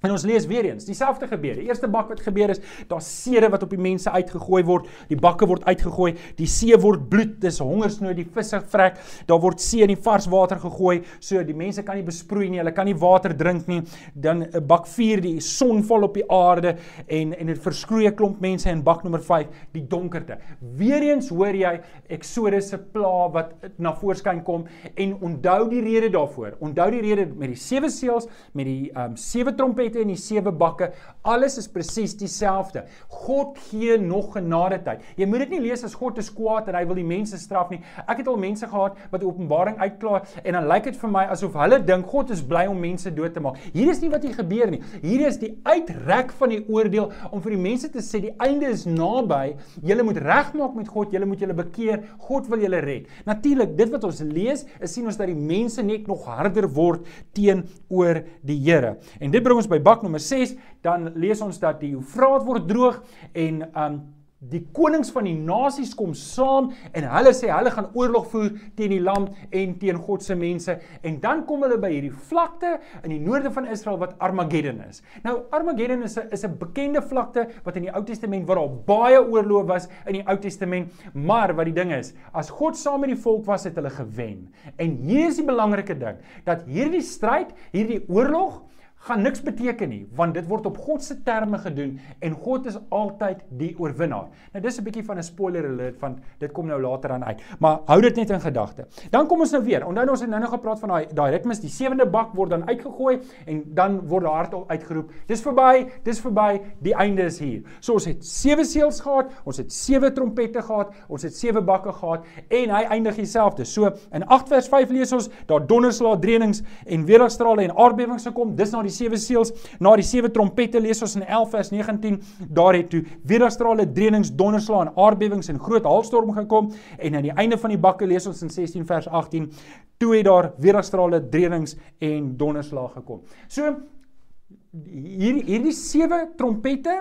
Speaker 1: En ons lees weer eens, dieselfde gebeur. Die eerste bak wat gebeur is, daar's seere wat op die mense uitgegooi word. Die bakke word uitgegooi. Die see word bloed. Dis hongersnood, die visse vrek. Daar word see in die vars water gegooi, so die mense kan nie besproei nie. Hulle kan nie water drink nie. Dan eh, bak 4, die son val op die aarde en en dit verskroei 'n klomp mense in bak nommer 5, die donkerte. Weereens hoor jy Exodus se pla wat na voorskyn kom en onthou die rede daarvoor. Onthou die rede met die sewe seels, met die ehm um, sewe trompette trompette en die sewe bakke, alles is presies dieselfde. God gee nog genade tyd. Jy moet dit nie lees as God is kwaad en hy wil die mense straf nie. Ek het al mense gehad wat Openbaring uitklaar en dan lyk dit vir my asof hulle dink God is bly om mense dood te maak. Hier is nie wat hier gebeur nie. Hier is die uitrek van die oordeel om vir die mense te sê die einde is naby. Julle moet regmaak met God, julle moet julle bekeer. God wil julle red. Natuurlik, dit wat ons lees, is sien ons dat die mense net nog harder word teenoor die Here. En dit bring ons by bak nommer 6, dan lees ons dat die Eufraat word droog en um die konings van die nasies kom saam en hulle sê hulle gaan oorlog voer teen die land en teen God se mense en dan kom hulle by hierdie vlakte in die noorde van Israel wat Armageddon is. Nou Armageddon is 'n is 'n bekende vlakte wat in die Ou Testament waar daar baie oorloë was in die Ou Testament, maar wat die ding is, as God saam met die volk was, het hulle gewen. En hier is die belangrike ding dat hierdie stryd, hierdie oorlog gaan niks beteken nie want dit word op God se terme gedoen en God is altyd die oorwinnaar. Nou dis 'n bietjie van 'n spoiler alert van dit kom nou later aan uit. Maar hou dit net in gedagte. Dan kom ons nou weer. Onthou nou ons het nou nog gepraat van daai daai ritmes, die sewende bak word dan uitgegooi en dan word daar hardop uitgeroep. Dis verby, dis verby, die einde is hier. So ons het sewe seels gehad, ons het sewe trompette gehad, ons het sewe bakke gehad en hy eindig dieselfde. So in 8 vers 5 lees ons daar donderslae, dreunings en weerligstrale en aardbewings gekom. Dis na die sewe seels, na die sewe trompette lees ons in 11 vers 19, daar het toe weerstrale, dreunings, donderslae en aardbewings en groot haalstorm gekom en aan die einde van die bakke lees ons in 16 vers 18, toe het daar weerstrale, dreunings en donderslae gekom. So hier hierdie sewe trompette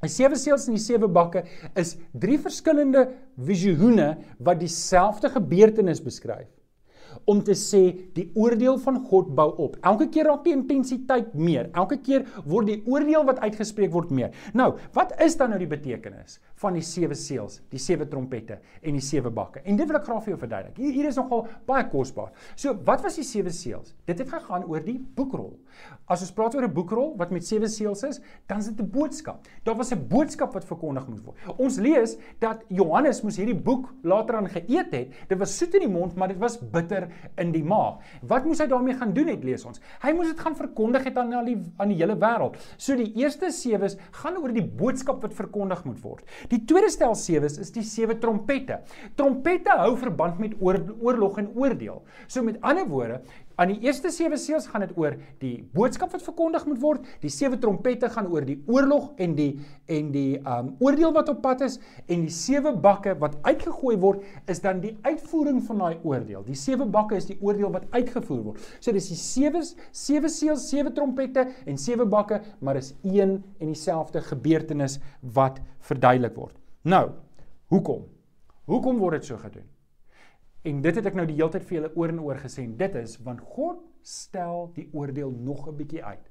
Speaker 1: Die sewe seels en die sewe bakke is drie verskillende visioene wat dieselfde gebeurtenis beskryf om te sê die oordeel van God bou op. Elke keer raak die intensiteit meer. Elke keer word die oordeel wat uitgespreek word meer. Nou, wat is dan nou die betekenis van die sewe seels, die sewe trompette en die sewe bakke? En dit wil ek graag vir jou verduidelik. Hier, hier is nogal baie kosbaar. So, wat was die sewe seels? Dit het gegaan oor die boekrol. As ons praat oor 'n boekrol wat met sewe seels is, dan is dit 'n boodskap. Daar was 'n boodskap wat verkondig moes word. Ons lees dat Johannes moes hierdie boek later aan geëet het. Dit was soet in die mond, maar dit was bitter in die maag. Wat moes hy daarmee gaan doen het lees ons? Hy moes dit gaan verkondig het aan die aan die hele wêreld. So die eerste sewes gaan oor die boodskap wat verkondig moet word. Die tweede stel sewes is die sewe trompette. Trompette hou verband met oor, oorlog en oordeel. So met ander woorde, Aan die eerste sewe seels gaan dit oor die boodskap wat verkondig moet word. Die sewe trompette gaan oor die oorlog en die en die um oordeel wat op pad is en die sewe bakke wat uitgegooi word is dan die uitvoering van daai oordeel. Die sewe bakke is die oordeel wat uitgevoer word. So dis die sewe sewe seels, sewe trompette en sewe bakke, maar is een en dieselfde gebeurtenis wat verduidelik word. Nou, hoekom? Hoekom word dit so gedoen? En dit het ek nou die hele tyd vir julle oor en oor gesê. Dit is want God stel die oordeel nog 'n bietjie uit.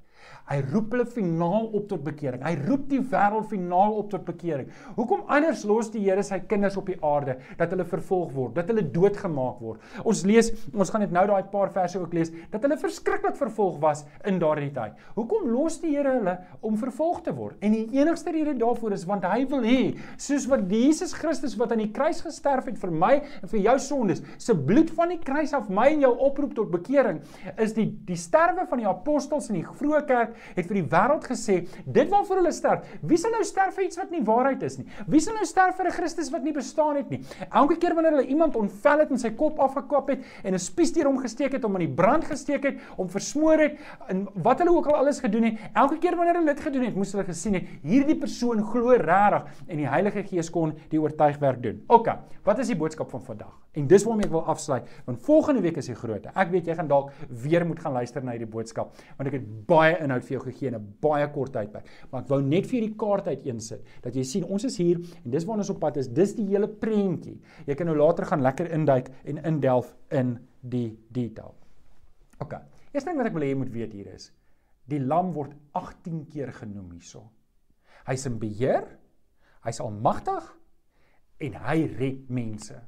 Speaker 1: Hy roep hulle finaal op tot bekering. Hy roep die wêreld finaal op tot bekering. Hoekom anders los die Here sy kinders op die aarde dat hulle vervolg word, dat hulle doodgemaak word? Ons lees, ons gaan dit nou daai paar verse ook lees, dat hulle verskriklik vervolg was in daardie tyd. Hoekom los die Here hulle om vervolg te word? En die enigste rede daarvoor is want hy wil hê, soos wat Jesus Christus wat aan die kruis gesterf het vir my en vir jou sondes, se bloed van die kruis af my en jou oproep tot bekering, is die die sterwe van die apostels in die vroeë kerk het vir die wêreld gesê, dit waarvoor hulle sterf. Wie sal nou sterf vir iets wat nie waarheid is nie? Wie sal nou sterf vir 'n Christus wat nie bestaan het nie? Elke keer wanneer hulle iemand ontvel het en sy kop afgekap het en 'n spies deur hom gesteek het, om aan die brand gesteek het, om versmoor het en wat hulle ook al alles gedoen het, elke keer wanneer hulle dit gedoen het, moes hulle gesien het hierdie persoon glo regtig en die Heilige Gees kon die oortuigwerk doen. OK, wat is die boodskap van vandag? En dis waarmee ek wil afsluit, want volgende week is die groot. Ek weet jy gaan dalk weer moet gaan luister na hierdie boodskap, want ek het baie inhoud vir jou gegee in 'n baie kort tydperk. Maar ek wou net vir hierdie kaart uiteensit dat jy sien ons is hier en dis waar ons op pad is. Dis die hele prentjie. Jy kan nou later gaan lekker induik en indelf in die detail. OK. Eerste ding wat ek wil hê jy moet weet hier is die lam word 18 keer genoem hierso. Hy's in beheer. Hy's almagtig en hy red mense.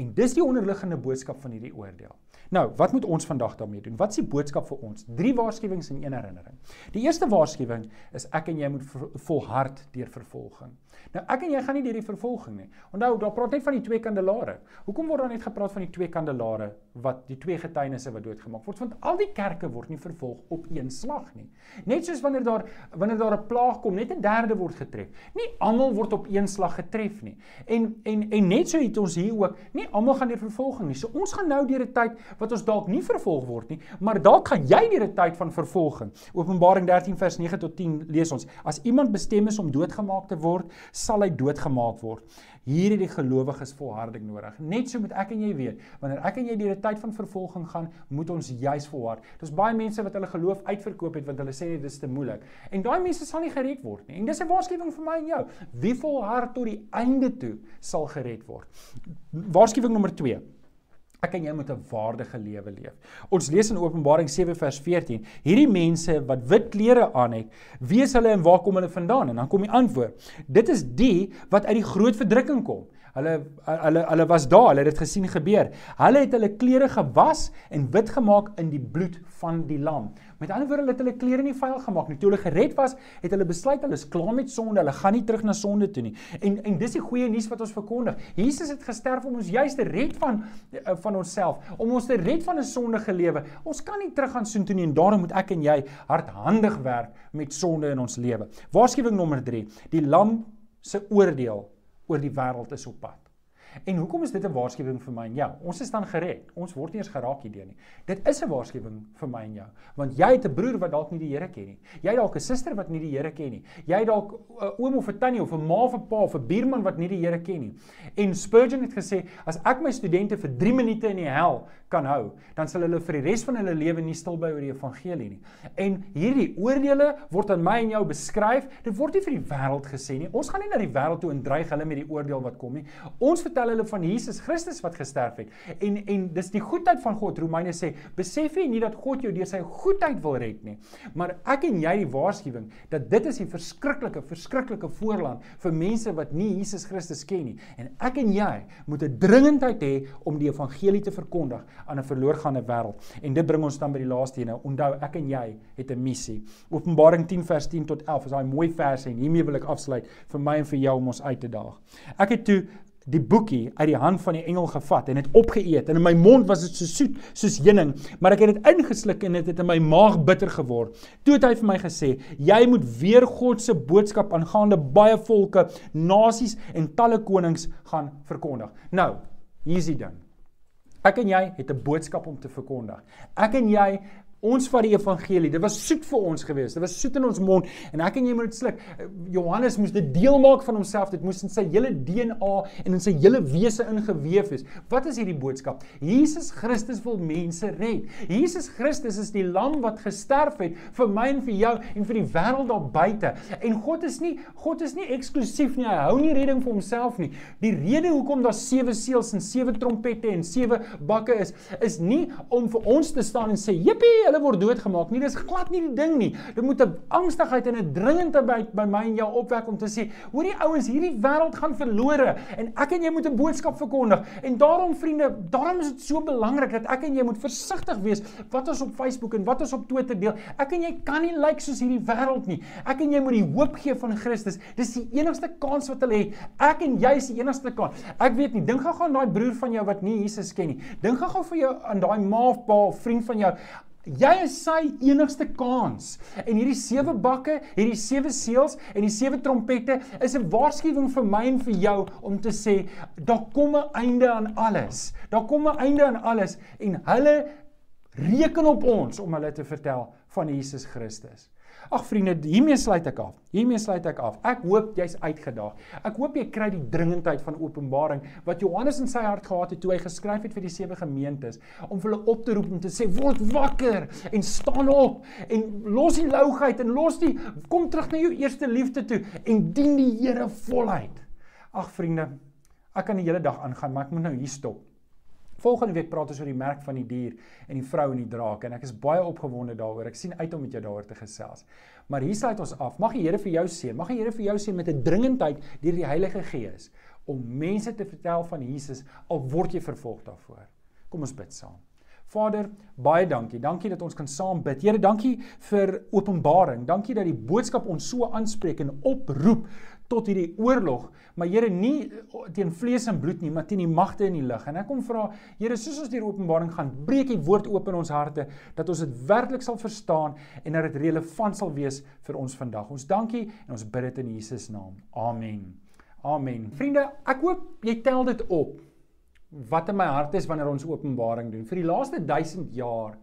Speaker 1: En dis die onderliggende boodskap van hierdie oordeel. Nou, wat moet ons vandag daarmee doen? Wat is die boodskap vir ons? Drie waarskuwings en een herinnering. Die eerste waarskuwing is ek en jy moet volhard deur vervolging. Nou ek en jy gaan nie deur die vervolging nie. Onthou, daar praat net van die twee kandelare. Hoekom word daar net gepraat van die twee kandelare wat die twee getuienisse wat doodgemaak word? Want al die kerke word nie vervolg op een slag nie. Net soos wanneer daar wanneer daar 'n plaag kom, net 'n derde word getref. Nie almal word op een slag getref nie. En en en net so het ons hier ook, nie almal gaan deur vervolging nie. So ons gaan nou deur 'n tyd wat ons dalk nie vervolg word nie, maar dalk gaan jy deur 'n tyd van vervolging. Openbaring 13 vers 9 tot 10 lees ons: As iemand bestem is om doodgemaak te word, sal hy doodgemaak word. Hier het die gelowiges volharding nodig. Net so moet ek en jy weet, wanneer ek en jy deur 'n tyd van vervolging gaan, moet ons juis volhard. Daar's baie mense wat hulle geloof uitverkoop het want hulle sê dit is te moeilik. En daai mense sal nie gered word nie. En dis 'n waarskuwing vir my en jou. Wie volhard tot die einde toe, sal gered word. Waarskuwing nommer 2. Ek en jy moet 'n waardige lewe leef. Ons lees in Openbaring 7 vers 14, hierdie mense wat wit klere aan het, wie is hulle en waar kom hulle vandaan? En dan kom die antwoord. Dit is die wat uit die groot verdrukking kom. Hulle hulle hulle was daar, hulle het dit gesien gebeur. Hulle het hulle klere gewas en wit gemaak in die bloed van die lam. Met ander woorde, hulle het hulle klere nie vuil gemaak nie. Toe hulle gered was, het hulle besluit hulle is klaar met sonde. Hulle gaan nie terug na sonde toe nie. En en dis die goeie nuus wat ons verkondig. Jesus het gesterf om ons juis te red van eh, van onsself, om ons te red van 'n sondige lewe. Ons kan nie terug gaan soontoe nie en daarom moet ek en jy hardhandig werk met sonde in ons lewe. Waarskuwing nommer 3. Die lam se oordeel oor die wêreld is op pad. En hoekom is dit 'n waarskuwing vir my en jou? Ons is dan gered. Ons word nie eens geraak hierdeur nie. Dit is 'n waarskuwing vir my en jou, want jy het 'n broer wat dalk nie die Here ken nie. Jy dalk 'n suster wat nie die Here ken nie. Jy dalk 'n oom of 'n tannie of 'n ma of 'n pa of 'n buurman wat nie die Here ken nie. En Spurgeon het gesê, as ek my studente vir 3 minute in die hel kan hou, dan sal hulle vir die res van hulle lewe nie stil by oor die evangelie nie. En hierdie oordeele word aan my en jou beskryf. Dit word nie vir die wêreld gesê nie. Ons gaan nie na die wêreld toe en dreig hulle met die oordeel wat kom nie. Ons vertel hulle van Jesus Christus wat gesterf het. En en dis die goedheid van God. Romeine sê, besef jy nie dat God jou deur sy goedheid wil red nie, maar ek en jy die waarskuwing dat dit is die verskriklike verskriklike voorland vir mense wat nie Jesus Christus ken nie. En ek en jy moet 'n dringendheid hê om die evangelie te verkondig aan 'n verloorgaande wêreld. En dit bring ons dan by die laaste ene. Onthou, ek en jy het 'n missie. Openbaring 10 vers 10 tot 11 is daai mooi verse en hiermee wil ek afsluit vir my en vir jou om ons uit te daag. Ek het toe die boekie uit die hand van die engel gevat en dit opgeëet. En in my mond was dit so soet soos heuning maar ek het dit ingesluk en dit het, het in my maag bitter geword. Toe het hy vir my gesê jy moet weer God se boodskap aangaande baie volke nasies en talle konings gaan verkondig. Nou hier's die ding. Ek en jy het 'n boodskap om te verkondig. Ek en jy Ons vat die evangelie. Dit was soet vir ons gewees. Dit was soet in ons mond en ek en jy moet dit sluk. Johannes moes dit deel maak van homself. Dit moes in sy hele DNA en in sy hele wese ingeweef wees. Wat is hierdie boodskap? Jesus Christus wil mense red. Jesus Christus is die lam wat gesterf het vir my en vir jou en vir die wêreld daar buite. En God is nie God is nie eksklusief nie. Hy hou nie redding vir homself nie. Die rede hoekom daar sewe seels en sewe trompette en sewe bakke is, is nie om vir ons te staan en sê, "Jippie, hulle word doodgemaak nie. Dis glad nie die ding nie. Dit moet 'n angstigheid en 'n dringendheid by, my en jou opwek om te sê, hoorie ouens, hierdie wêreld gaan verlore en ek en jy moet 'n boodskap verkondig. En daarom vriende, daarom is dit so belangrik dat ek en jy moet versigtig wees wat ons op Facebook en wat ons op Twitter deel. Ek en jy kan nie lyk like soos hierdie wêreld nie. Ek en jy moet die hoop gee van Christus. Dis die enigste kans wat hulle het. Ek en jy is die enigste kans. Ek weet nie, dink gou aan daai broer van jou wat nie Jesus ken nie. Dink gou vir jou aan daai ma of pa of vriend van jou. Jy is sy enigste kans. En hierdie sewe bakke, hierdie sewe seels en die sewe trompette is 'n waarskuwing vir my en vir jou om te sê daar kom 'n einde aan alles. Daar kom 'n einde aan alles en hulle reken op ons om hulle te vertel van Jesus Christus. Ag vriende, hiermee sluit ek af. Hiermee sluit ek af. Ek hoop jy's uitgedaag. Ek hoop jy kry die dringendheid van Openbaring wat Johannes in sy hart gehad het toe hy geskryf het vir die sewe gemeentes om hulle op te roep om te sê word wakker en staan op en los die louheid en los die kom terug na jou eerste liefde toe en dien die Here voluit. Ag vriende, ek kan die hele dag aangaan, maar ek moet nou hier stop. Volgende week praat ons oor die merk van die dier en die vrou en die draak en ek is baie opgewonde daaroor. Ek sien uit om met jou daaroor te gesels. Maar hier sluit ons af. Mag die Here vir jou seën. Mag die Here vir jou seën met 'n dringendheid deur die Heilige Gees om mense te vertel van Jesus al word jy vervolg daarvoor. Kom ons bid saam. Vader, baie dankie. Dankie dat ons kan saam bid. Here, dankie vir openbaring. Dankie dat die boodskap ons so aanspreek en oproep tot hierdie oorlog, maar Here nie teen vlees en bloed nie, maar teen die magte in die lig. En ek kom vra, Here, soos ons deur Openbaring gaan, breek U woord oop in ons harte dat ons dit werklik sal verstaan en dat dit relevant sal wees vir ons vandag. Ons dankie en ons bid dit in Jesus naam. Amen. Amen. Vriende, ek hoop jy tel dit op. Wat in my hart is wanneer ons Openbaring doen. Vir die laaste 1000 jaar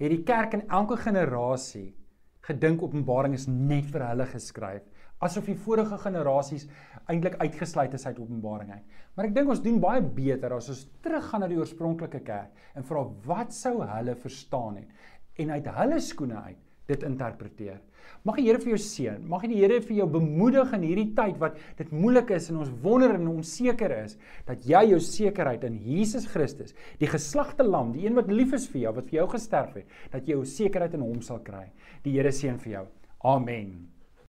Speaker 1: het die kerk in elke generasie gedink Openbaring is net vir hulle geskryf asof die vorige generasies eintlik uitgesluit is uit Openbaring uit. Maar ek dink ons doen baie beter as ons teruggaan na die oorspronklike kerk en vra wat sou hulle verstaan het en uit hulle skoene uit dit interpreteer. Mag die Here vir jou seën. Mag die Here vir jou bemoedig in hierdie tyd wat dit moeilik is en ons wonder en onseker is, dat jy jou sekerheid in Jesus Christus, die geslagte lam, die een wat lief is vir jou, wat vir jou gesterf het, dat jy jou sekerheid in hom sal kry. Die Here seën vir jou. Amen.